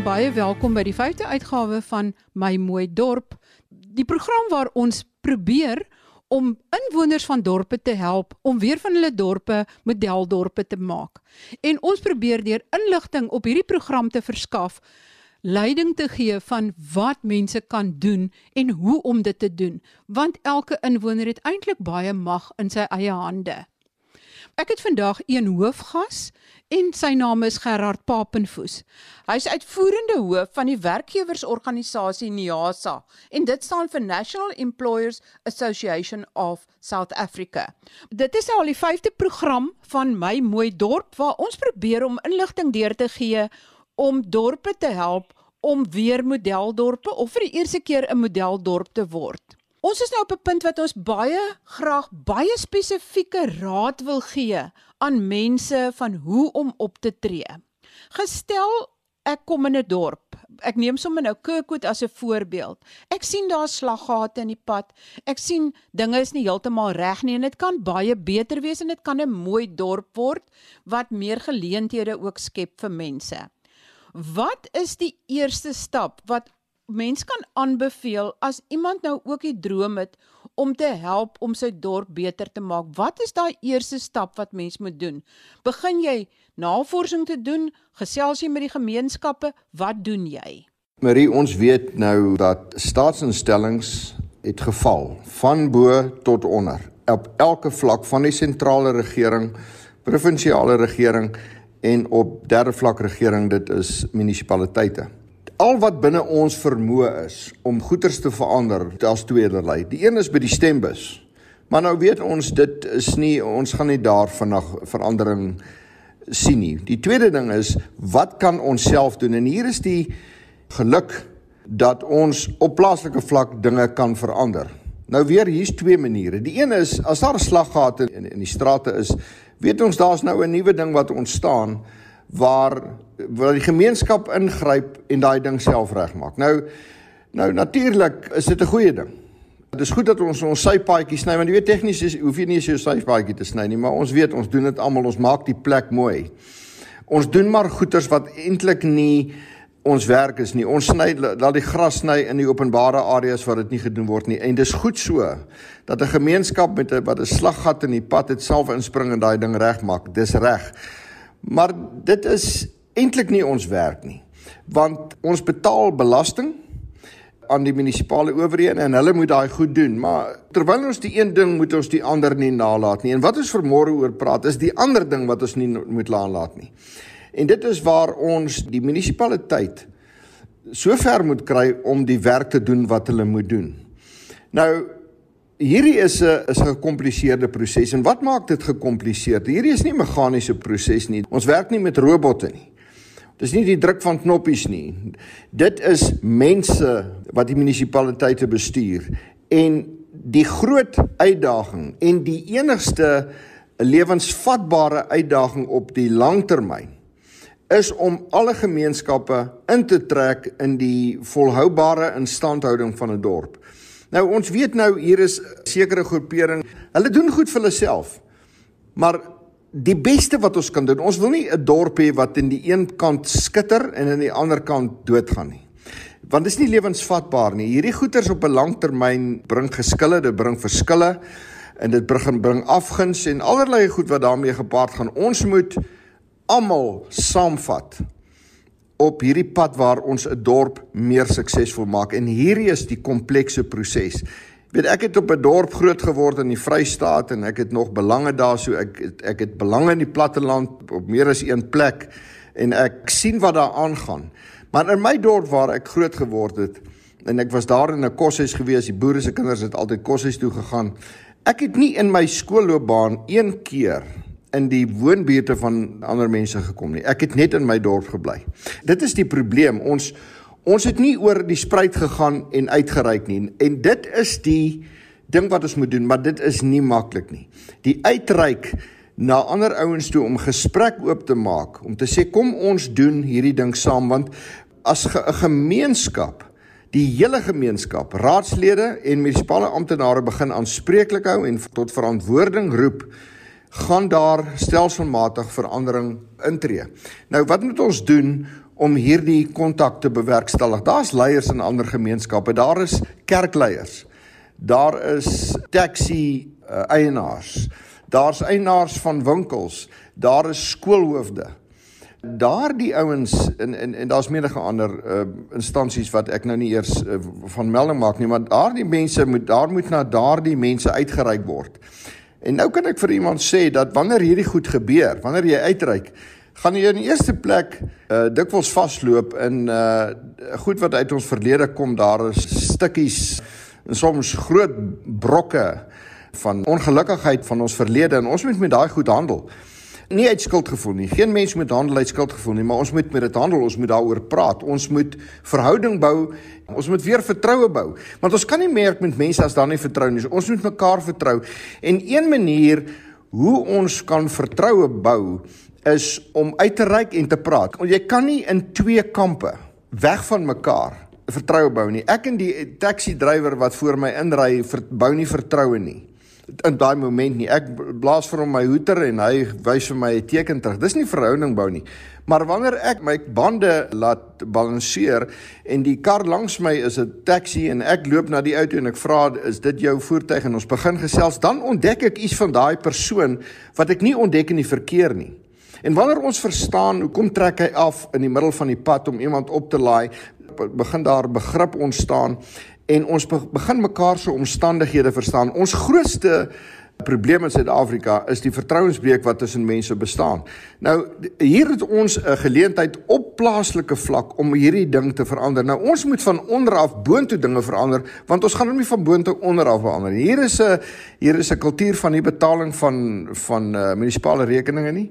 En baie welkom by die 5de uitgawe van My Mooi Dorp. Die program waar ons probeer om inwoners van dorpe te help om weer van hulle dorpe modeldorpe te maak. En ons probeer deur inligting op hierdie program te verskaf leiding te gee van wat mense kan doen en hoe om dit te doen, want elke inwoner het eintlik baie mag in sy eie hande. Ek het vandag een hoofgas en sy naam is Gerard Papenfoes. Hy's uitvoerende hoof van die werkgewersorganisasie NIASA en dit staan vir National Employers Association of South Africa. Dit is al die 5de program van My Mooi Dorp waar ons probeer om inligting deur te gee om dorpe te help om weer modeldorpe of vir die eerste keer 'n modeldorp te word. Ons is nou op 'n punt wat ons baie graag baie spesifieke raad wil gee aan mense van hoe om op te tree. Gestel ek kom in 'n dorp. Ek neem sommer nou Kirkwood as 'n voorbeeld. Ek sien daar slaggate in die pad. Ek sien dinge is nie heeltemal reg nie en dit kan baie beter wees en dit kan 'n mooi dorp word wat meer geleenthede ook skep vir mense. Wat is die eerste stap wat mens kan aanbeveel as iemand nou ook die droom het om te help om sy dorp beter te maak. Wat is daai eerste stap wat mens moet doen? Begin jy navorsing te doen? Gesels jy met die gemeenskappe? Wat doen jy? Marie, ons weet nou dat staatsinstellings het geval van bo tot onder op elke vlak van die sentrale regering, provinsiale regering en op derde vlak regering dit is munisipaliteite al wat binne ons vermoë is om goeders te verander, daar's tweederlei. Die een is by die stembus. Maar nou weet ons dit is nie ons gaan nie daar vandag verandering sien nie. Die tweede ding is wat kan ons self doen? En hier is die geluk dat ons op plaaslike vlak dinge kan verander. Nou weer hier's twee maniere. Die een is as daar 'n slaggate in in die strate is, weet ons daar's nou 'n nuwe ding wat ontstaan waar waar die gemeenskap ingryp en daai ding self regmaak. Nou nou natuurlik is dit 'n goeie ding. Dit is goed dat ons ons sypaadjie sny want jy weet tegnies is hoef jy nie so sypaadjie te sny nie, maar ons weet ons doen dit almal, ons maak die plek mooi. Ons doen maar goeders wat eintlik nie ons werk is nie. Ons sny laat die gras sny in die openbare areas waar dit nie gedoen word nie. En dis goed so dat 'n gemeenskap met 'n wat 'n slaggat in die pad het self inspring en daai ding regmaak. Dis reg. Maar dit is eintlik nie ons werk nie. Want ons betaal belasting aan die munisipale owerhede en hulle moet daai goed doen, maar terwyl ons die een ding moet ons die ander nie nalat nie. En wat ons vanmôre oor praat is die ander ding wat ons nie moet nalat nie. En dit is waar ons die munisipaliteit so ver moet kry om die werk te doen wat hulle moet doen. Nou Hierdie is 'n is 'n gekompliseerde proses en wat maak dit gekompliseerd? Hierdie is nie 'n meganiese proses nie. Ons werk nie met robotte nie. Dis nie die druk van knoppies nie. Dit is mense wat die munisipaliteite bestuur en die groot uitdaging en die enigste lewensvatbare uitdaging op die langtermyn is om alle gemeenskappe in te trek in die volhoubare instandhouding van 'n dorp. Nou ons weet nou hier is sekere groepering. Hulle doen goed vir hulle self. Maar die beste wat ons kan doen, ons wil nie 'n dorp hê wat in die een kant skitter en aan die ander kant doodgaan nie. Want dit is nie lewensvatbaar nie. Hierdie goeters op 'n langtermyn bring geskille, dit bring verskille en dit bring bring afguns en allerlei goed wat daarmee gepaard gaan. Ons moet almal saamvat op hierdie pad waar ons 'n dorp meer suksesvol maak en hierdie is die komplekse proses. Weet ek het op 'n dorp groot geword in die Vrystaat en ek het nog belange daar so ek het, ek het belange in die platteland op meer as een plek en ek sien wat daar aangaan. Maar in my dorp waar ek groot geword het en ek was daar in 'n koshuis gewees, die boere se kinders het altyd koshuis toe gegaan. Ek het nie in my skoolloopbaan een keer in die woonbuurte van ander mense gekom nie. Ek het net in my dorp gebly. Dit is die probleem. Ons ons het nie oor die spruit gegaan en uitgereik nie. En dit is die ding wat ons moet doen, maar dit is nie maklik nie. Die uitreik na ander ouens toe om gesprek oop te maak, om te sê kom ons doen hierdie ding saam want as 'n ge gemeenskap die hele gemeenskap, raadslede en munisipale amptenare begin aanspreeklik hou en tot verantwoording roep gaan daar stelselmatig verandering intree. Nou wat moet ons doen om hierdie kontak te bewerkstellig. Daar's leiers in ander gemeenskappe, daar is kerkleiers. Daar is taxi uh, eienaars. Daar's eienaars van winkels, daar is skoolhoofde. Daardie ouens en en en daar's menige ander uh, instansies wat ek nou nie eers uh, van melding maak nie, maar daardie mense moet daar moet na daardie mense uitgereik word. En nou kan ek vir iemand sê dat wanneer hierdie goed gebeur, wanneer jy uitreik, gaan jy in die eerste plek uh, dikwels vasloop in uh goed wat uit ons verlede kom, daar is stukkies en soms groot brokke van ongelukkigheid van ons verlede en ons moet met daai goed handel nie uit skuldgevoel nie. Geen mens moet handel uit skuldgevoel nie, maar ons moet met dit handel, ons moet daaroor praat. Ons moet verhouding bou. Ons moet weer vertroue bou. Want ons kan nie meer met mense as daar nie vertrou nie. Ons moet mekaar vertrou. En een manier hoe ons kan vertroue bou is om uit te reik en te praat. Jy kan nie in twee kampe weg van mekaar vertroue bou nie. Ek en die taxi drywer wat voor my inry, bou nie vertroue nie in daai moment nie. Ek blaas vir hom my hoeter en hy wys vir my 'n teken terug. Dis nie verhouding bou nie. Maar wanneer ek my bande laat balanseer en die kar langs my is 'n taxi en ek loop na die auto en ek vra is dit jou voertuig en ons begin gesels, dan ontdek ek iets van daai persoon wat ek nie ontdek in die verkeer nie. En wanneer ons verstaan hoekom trek hy af in die middel van die pad om iemand op te laai, begin daar begrip ontstaan en ons begin mekaar se omstandighede verstaan. Ons grootste probleem in Suid-Afrika is die vertrouensbreuk wat tussen mense bestaan. Nou hier het ons 'n geleentheid op plaaslike vlak om hierdie ding te verander. Nou ons moet van onder af boontoe dinge verander want ons gaan hom nie van boontoe onder af verander nie. Hier is 'n hier is 'n kultuur van die betaling van van uh, munisipale rekeninge nie.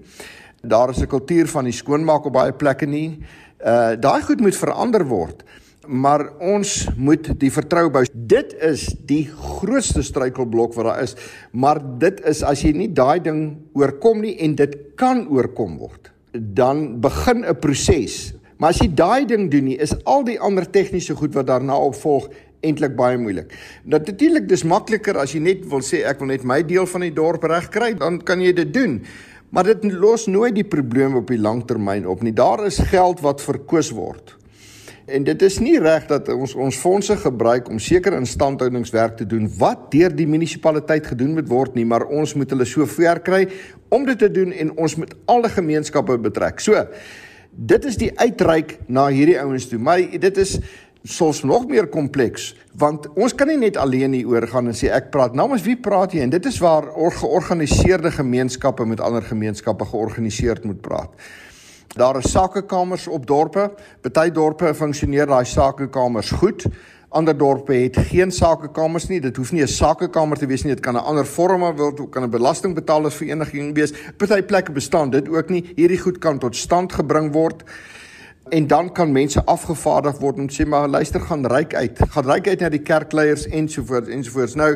Daar is 'n kultuur van die skoonmaak op baie plekke nie. Uh daai goed moet verander word maar ons moet die vertroue bou. Dit is die grootste struikelblok wat daar is. Maar dit is as jy nie daai ding oorkom nie en dit kan oorkom word, dan begin 'n proses. Maar as jy daai ding doen nie, is al die ander tegniese goed wat daarna opvolg eintlik baie moeilik. Dat natuurlik dis makliker as jy net wil sê ek wil net my deel van die dorp regkry, dan kan jy dit doen. Maar dit los nooit die probleem op die langtermyn op nie. Daar is geld wat verkoos word. En dit is nie reg dat ons ons fondse gebruik om sekere instandhoudingswerk te doen wat deur die munisipaliteit gedoen moet word nie, maar ons moet hulle so ver kry om dit te doen en ons moet alle gemeenskappe betrek. So, dit is die uitreik na hierdie ouens toe, maar dit is soms nog meer kompleks want ons kan nie net alleen hier oor gaan en sê ek praat namens wie praat jy en dit is waar georganiseerde gemeenskappe met ander gemeenskappe georganiseerd moet praat. Daar is sakekamers op dorpe. Party dorpe funksioneer daai sakekamers goed. Ander dorpe het geen sakekamers nie. Dit hoef nie 'n sakekamer te wees nie. Dit kan 'n ander vorm wees, dit kan 'n belastingbetaalersvereniging wees. Party plekke bestaan dit ook nie. Hierdie goed kan tot stand gebring word en dan kan mense afgevaardig word en sê maar luister gaan ryk uit. Gaan ryk uit na die kerkleiers ensovoorts ensovoorts. Nou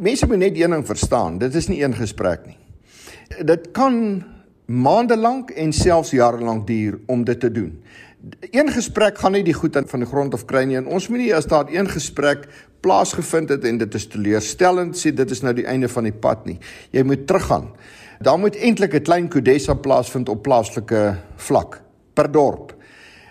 mense moet net een ding verstaan. Dit is nie een gesprek nie. Dit kan maande lank en selfs jare lank duur om dit te doen. Een gesprek gaan nie die goed van die grond af kry nie en ons moet nie as daar een gesprek plaasgevind het en dit is teleurstellend sê dit is nou die einde van die pad nie. Jy moet teruggaan. Daar moet eintlik 'n klein kodessa plaasvind op plaaslike vlak per dorp.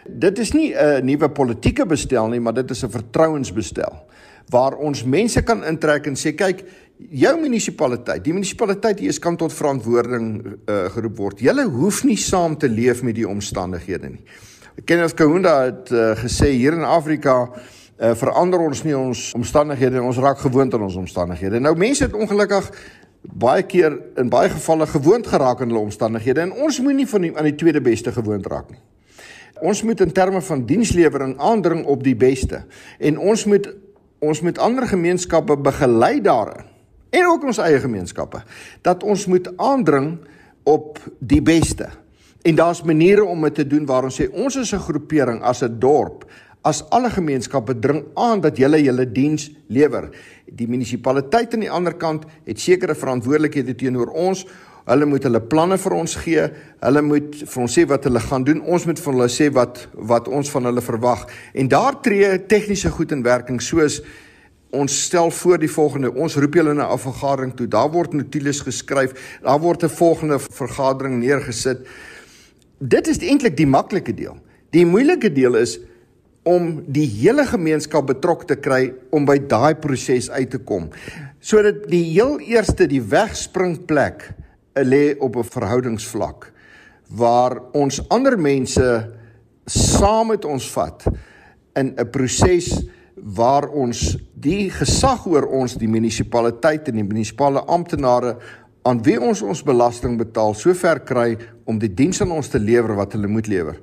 Dit is nie 'n nuwe politieke bestel nie, maar dit is 'n vertrouensbestel waar ons mense kan intrek en sê kyk jou munisipaliteit, die munisipaliteit hier is kan tot verantwoording uh, geroep word. Julle hoef nie saam te leef met die omstandighede nie. Kenneth Kaunda het uh, gesê hier in Afrika uh, verander ons nie ons omstandighede ons raak gewoond aan ons omstandighede. Nou mense het ongelukkig baie keer in baie gevalle gewoond geraak aan hulle omstandighede en ons moet nie van die aan die tweede beste gewoond raak nie. Ons moet in terme van dienslewering aandring op die beste en ons moet ons moet ander gemeenskappe begelei daarin en ook ons eie gemeenskappe dat ons moet aandring op die beste. En daar's maniere om dit te doen waar ons sê ons is 'n groepering as 'n dorp, as alle gemeenskappe dring aan dat julle julle diens lewer. Die munisipaliteit aan die ander kant het sekere verantwoordelikhede teenoor ons. Hulle moet hulle planne vir ons gee. Hulle moet vir ons sê wat hulle gaan doen. Ons moet vir hulle sê wat wat ons van hulle verwag. En daar tree tegniese goed in werking soos ons stel voor die volgende ons roep julle na 'n vergadering toe daar word notules geskryf daar word 'n volgende vergadering neergesit dit is eintlik die maklike deel Die moeilike deel is om die hele gemeenskap betrokke te kry om by daai proses uit te kom. Sodat die heel eerste die wegspringplek lê op 'n verhoudingsvlak waar ons ander mense saam met ons vat in 'n proses waar ons die gesag oor ons die munisipaliteit en die munisipale amptenare aan wie ons ons belasting betaal sover kry om die diens aan ons te lewer wat hulle moet lewer.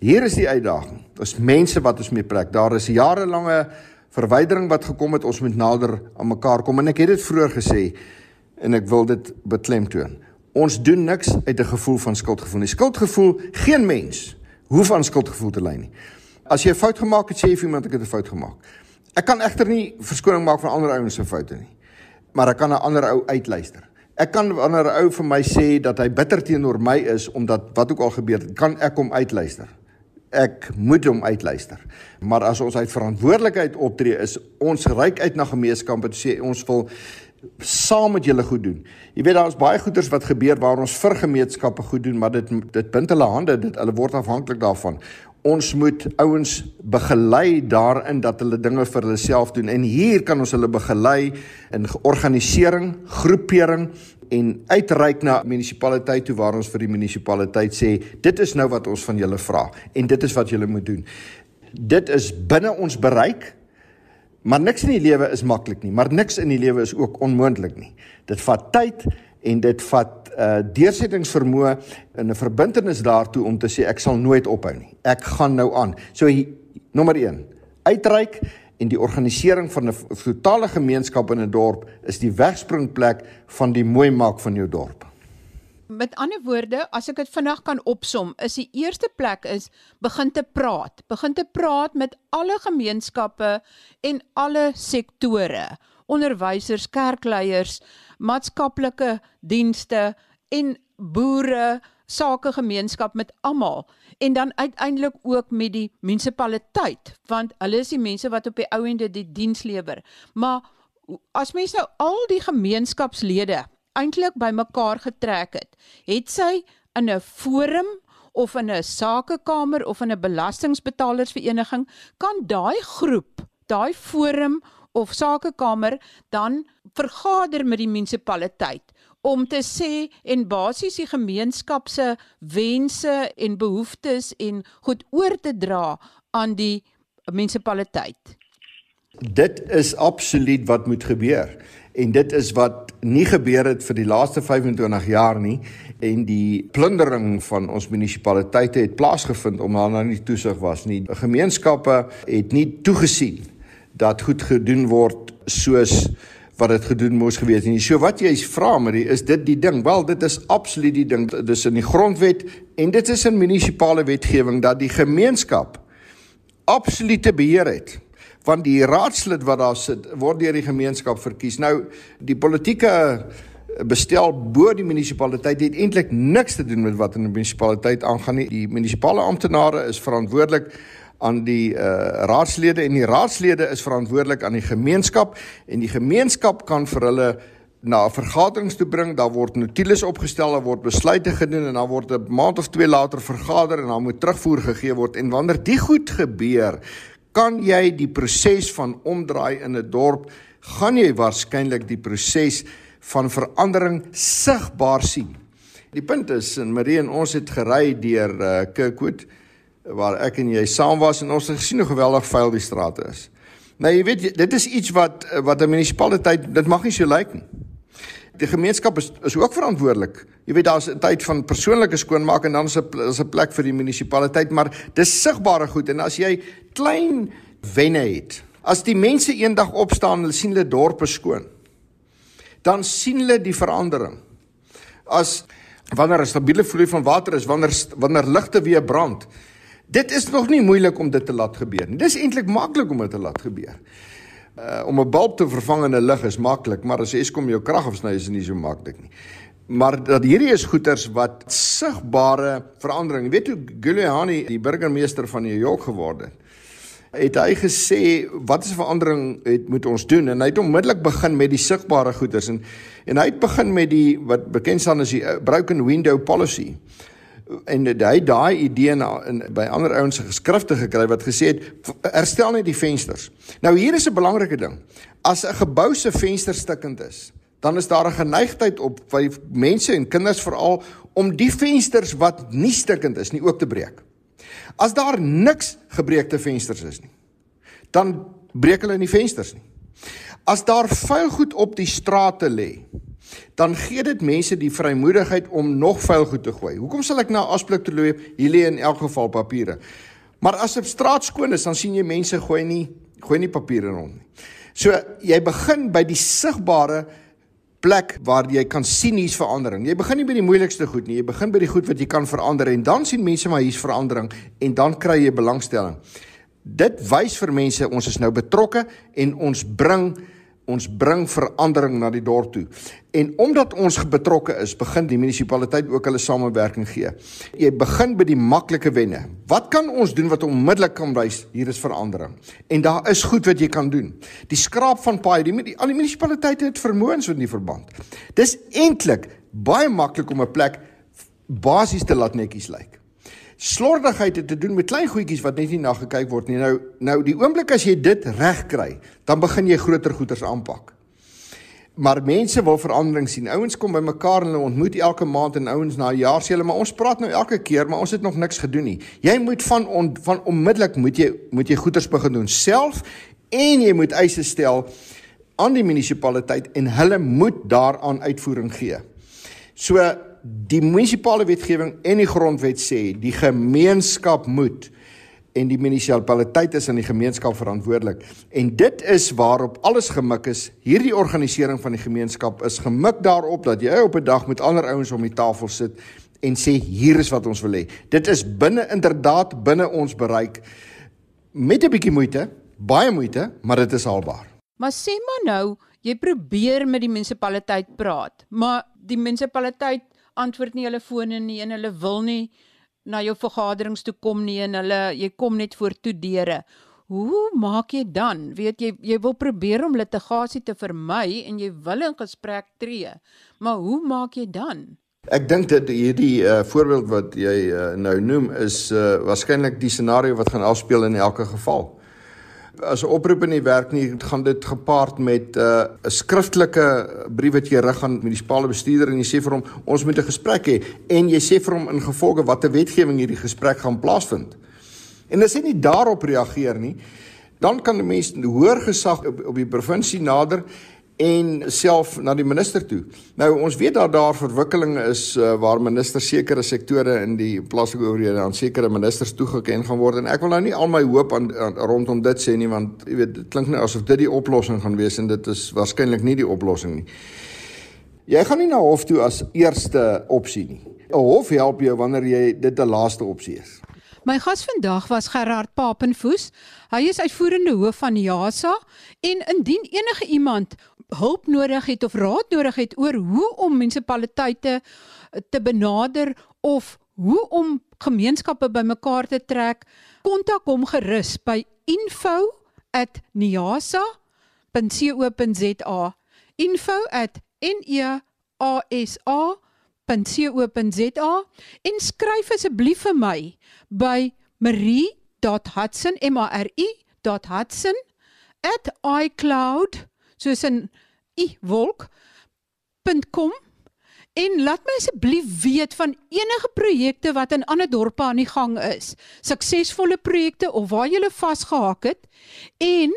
Hier is die uitdaging. Ons mense wat ons mee plek. Daar is jarelange verwydering wat gekom het. Ons moet nader aan mekaar kom en ek het dit vroeër gesê en ek wil dit beklemtoon. Ons doen niks uit 'n gevoel van skuldgevoel nie. Skuldgevoel, geen mens hoef aan skuldgevoel te ly nie. As jy 'n fout gemaak het, sê jy vir iemand ek het 'n fout gemaak. Ek kan egter nie verskoning maak van ander ouens se foute nie. Maar ek kan 'n ander ou uitluister. Ek kan 'n ou vir my sê dat hy bitter teenoor my is omdat wat ook al gebeur het, kan ek hom uitluister ek moet hom uitluister. Maar as ons uit verantwoordelikheid optree is ons reik uit na gemeenskappe te sê ons wil saam met julle goed doen. Jy weet daar's baie goeders wat gebeur waar ons vir gemeenskappe goed doen, maar dit dit bind hulle hande, dit hulle word afhanklik daarvan. Ons moet ouens begelei daarin dat hulle dinge vir hulle self doen en hier kan ons hulle begelei in organisering, groepering en uitreik na munisipaliteit toe waar ons vir die munisipaliteit sê dit is nou wat ons van julle vra en dit is wat julle moet doen. Dit is binne ons bereik. Maar niks in die lewe is maklik nie, maar niks in die lewe is ook onmoontlik nie. Dit vat tyd en dit vat uh deursettingsvermoë in 'n verbintenis daartoe om te sê ek sal nooit ophou nie. Ek gaan nou aan. So nommer 1, uitreik en die organisering van 'n totale gemeenskap in 'n dorp is die wegspringplek van die mooi maak van jou dorp. Met ander woorde, as ek dit vinnig kan opsom, is die eerste plek is begin te praat. Begin te praat met alle gemeenskappe en alle sektore. Onderwysers, kerkleiers, maatskaplike dienste en boere, sakegemeenskap met almal en dan uiteindelik ook met die munisipaliteit want hulle is die mense wat op die ou ende die diens lewer. Maar as mense nou al die gemeenskapslede eintlik bymekaar getrek het, het sy in 'n forum of in 'n sakekamer of in 'n belastingbetalersvereniging kan daai groep, daai forum of sakekamer dan vergader met die munisipaliteit om te sê en basies die gemeenskap se wense en behoeftes en goed oor te dra aan die munisipaliteit. Dit is absoluut wat moet gebeur en dit is wat nie gebeur het vir die laaste 25 jaar nie en die plundering van ons munisipaliteite het plaasgevind omdat daar nie toesig was nie. Gemeenskappe het nie toegesien dat goed gedoen word soos wat dit gedoen moes gewees het. So wat jy vra Marie, is dit die ding? Wel, dit is absoluut die ding. Dis in die grondwet en dit is in munisipale wetgewing dat die gemeenskap absolute beheer het want die raadslid wat daar sit word deur die gemeenskap verkies. Nou die politieke bestel bo die munisipaliteit het eintlik niks te doen met wat in die munisipaliteit aangaan nie. Die munisipale amptenare is verantwoordelik aan die uh, raadslede en die raadslede is verantwoordelik aan die gemeenskap en die gemeenskap kan vir hulle na vergaderings toe bring, daar word notules opgestel, daar word besluite gedoen en dan word 'n maand of 2 later vergader en dan moet terugvoer gegee word en wanneer dit goed gebeur, kan jy die proses van omdraai in 'n dorp, gaan jy waarskynlik die proses van verandering sigbaar sien. Die punt is en Marie en ons het gery deur uh, Kirkwood waar ek en jy saam was en ons het gesien hoe geweldig vuil die strate is. Nou jy weet dit is iets wat wat 'n munisipaliteit dit mag nie so lyk nie. Die gemeenskap is is ook verantwoordelik. Jy weet daar's 'n tyd van persoonlike skoonmaak en dan is 'n is 'n plek vir die munisipaliteit, maar dis sigbare goed en as jy klein wenne het. As die mense eendag opstaan hulle sien hulle dorpe skoon, dan sien hulle die verandering. As wanneer 'n stabiele vloei van water is, wanneer wanneer ligte weer brand, Dit is nog nie moeilik om dit te laat gebeur nie. Dis eintlik maklik om dit te laat gebeur. Uh om 'n bulb te vervang in 'n lig is maklik, maar as Eskom jou krag afsny is dit nie so maklik nie. Maar dat hierdie is goeters wat sigbare verandering. Jy weet hoe Giuliani die burgemeester van New York geword het. Het hy gesê wat is verandering het moet ons doen en hy het onmiddellik begin met die sigbare goeters en en hy het begin met die wat bekend staan as die broken window policy en hy daai idee na in by ander ouens se geskrifte gekry wat gesê het herstel net die vensters. Nou hier is 'n belangrike ding. As 'n gebou se venster stikkend is, dan is daar 'n geneigtheid op by mense en kinders veral om die vensters wat nie stikkend is nie ook te breek. As daar niks gebreekte vensters is nie, dan breek hulle nie vensters nie. As daar vuil goed op die strate lê, dan gee dit mense die vrymoedigheid om nog vuil goed te gooi. Hoekom sal ek na asblik toe loop? Hier lê in elk geval papiere. Maar as 'n straat skoon is, dan sien jy mense gooi nie gooi nie papiere rond nie. So jy begin by die sigbare plek waar jy kan sien hier's verandering. Jy begin nie by die moeilikste goed nie, jy begin by die goed wat jy kan verander en dan sien mense maar hier's verandering en dan kry jy belangstelling. Dit wys vir mense ons is nou betrokke en ons bring ons bring verandering na die dorp toe. En omdat ons betrokke is, begin die munisipaliteit ook hulle samewerking gee. Jy begin by die maklike wenne. Wat kan ons doen wat onmiddellik kan wys hier is verandering? En daar is goed wat jy kan doen. Die skraap van paai, die, die al die munisipaliteite het vermoëns in die verband. Dis eintlik baie maklik om 'n plek basies te laat netjies lyk. Slordigheid het te doen met klein goedjies wat net nie na gekyk word nie. Nou nou die oomblik as jy dit reg kry, dan begin jy groter goeders aanpak. Maar mense wil verandering sien. Ouens kom bymekaar en hulle ontmoet elke maand en ouens na jaar sê hulle maar ons praat nou elke keer, maar ons het nog niks gedoen nie. Jy moet van on, van onmiddellik moet jy moet jy goeders begin doen self en jy moet eise stel aan die munisipaliteit en hulle moet daaraan uitvoering gee. So die munisipale wetgewing en die grondwet sê die gemeenskap moet en die munisipaliteit is aan die gemeenskap verantwoordelik. En dit is waarop alles gemik is. Hierdie organisering van die gemeenskap is gemik daarop dat jy op 'n dag met ander ouens om die tafel sit en sê hier is wat ons wil hê. Dit is binne inderdaad binne ons bereik. Met 'n bietjie moeite baie moeite maar dit is haalbaar. Maar sê maar nou jy probeer met die munisipaliteit praat maar die munisipaliteit antwoord nie hulle fone nie en hulle wil nie na jou vergaderings toe kom nie en hulle jy kom net voor toe deure. Hoe maak jy dan? Weet jy jy wil probeer om litigasie te vermy en jy wil in gesprek tree. Maar hoe maak jy dan? Ek dink dat hierdie uh, voorbeeld wat jy uh, nou noem is uh, waarskynlik die scenario wat gaan afspeel in elke geval as 'n oproep in die werk nie gaan dit gepaard met 'n uh, 'n skriftelike brief wat jy rig aan munisipale bestuurder en jy sê vir hom ons moet 'n gesprek hê en jy sê vir hom in gevolge watter wetgewing hierdie gesprek gaan plaasvind. En as hy nie daarop reageer nie, dan kan die mens hoër gesag op, op die provinsie nader en self na die minister toe. Nou ons weet dat daar verwikkelinge is uh, waar ministers sekere sektore in die plaaslike owerhede aan sekere ministers toegeken gaan word en ek wil nou nie al my hoop aan, aan rondom dit sê nie want jy weet dit klink nou asof dit die oplossing gaan wees en dit is waarskynlik nie die oplossing nie. Jy gaan nie na hof toe as eerste opsie nie. 'n Hof help jou wanneer jy dit 'n laaste opsie is. My gas vandag was Gerard Papenfoes. Hy is uitvoerende hoof van JASA en indien enige iemand hulp nodig het of raad nodig het oor hoe om munisipaliteite te benader of hoe om gemeenskappe bymekaar te trek, kontak hom gerus by info@niasa.co.za. info@neasa.co.za en skryf asseblief vir my by marie.hudson m a r i.hudson@icloud.com soos in u wolk.com en laat my asseblief weet van enige projekte wat in ander dorpe aan die gang is. Suksesvolle projekte of waar jy vasgehak het en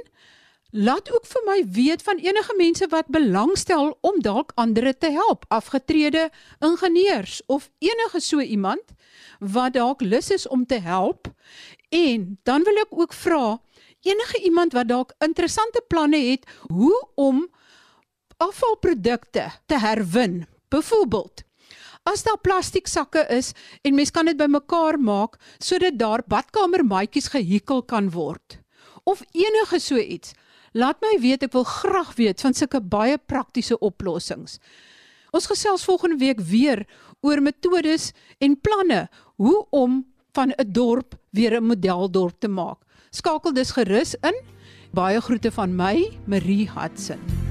laat ook vir my weet van enige mense wat belangstel om dalk ander te help, afgetrede ingenieurs of enige so iemand wat dalk lus is om te help. En dan wil ek ook vra enige iemand wat dalk interessante planne het hoe om afvalprodukte te herwin. Byvoorbeeld, as daar plastiek sakke is en mens kan dit bymekaar maak sodat daar badkamermaatjies gehekel kan word of enige so iets. Laat my weet, ek wil graag weet van sulke baie praktiese oplossings. Ons gesels volgende week weer oor metodes en planne hoe om van 'n dorp weer 'n modeldorp te maak. Skakel dus gerus in. Baie groete van my, Marie Hudson.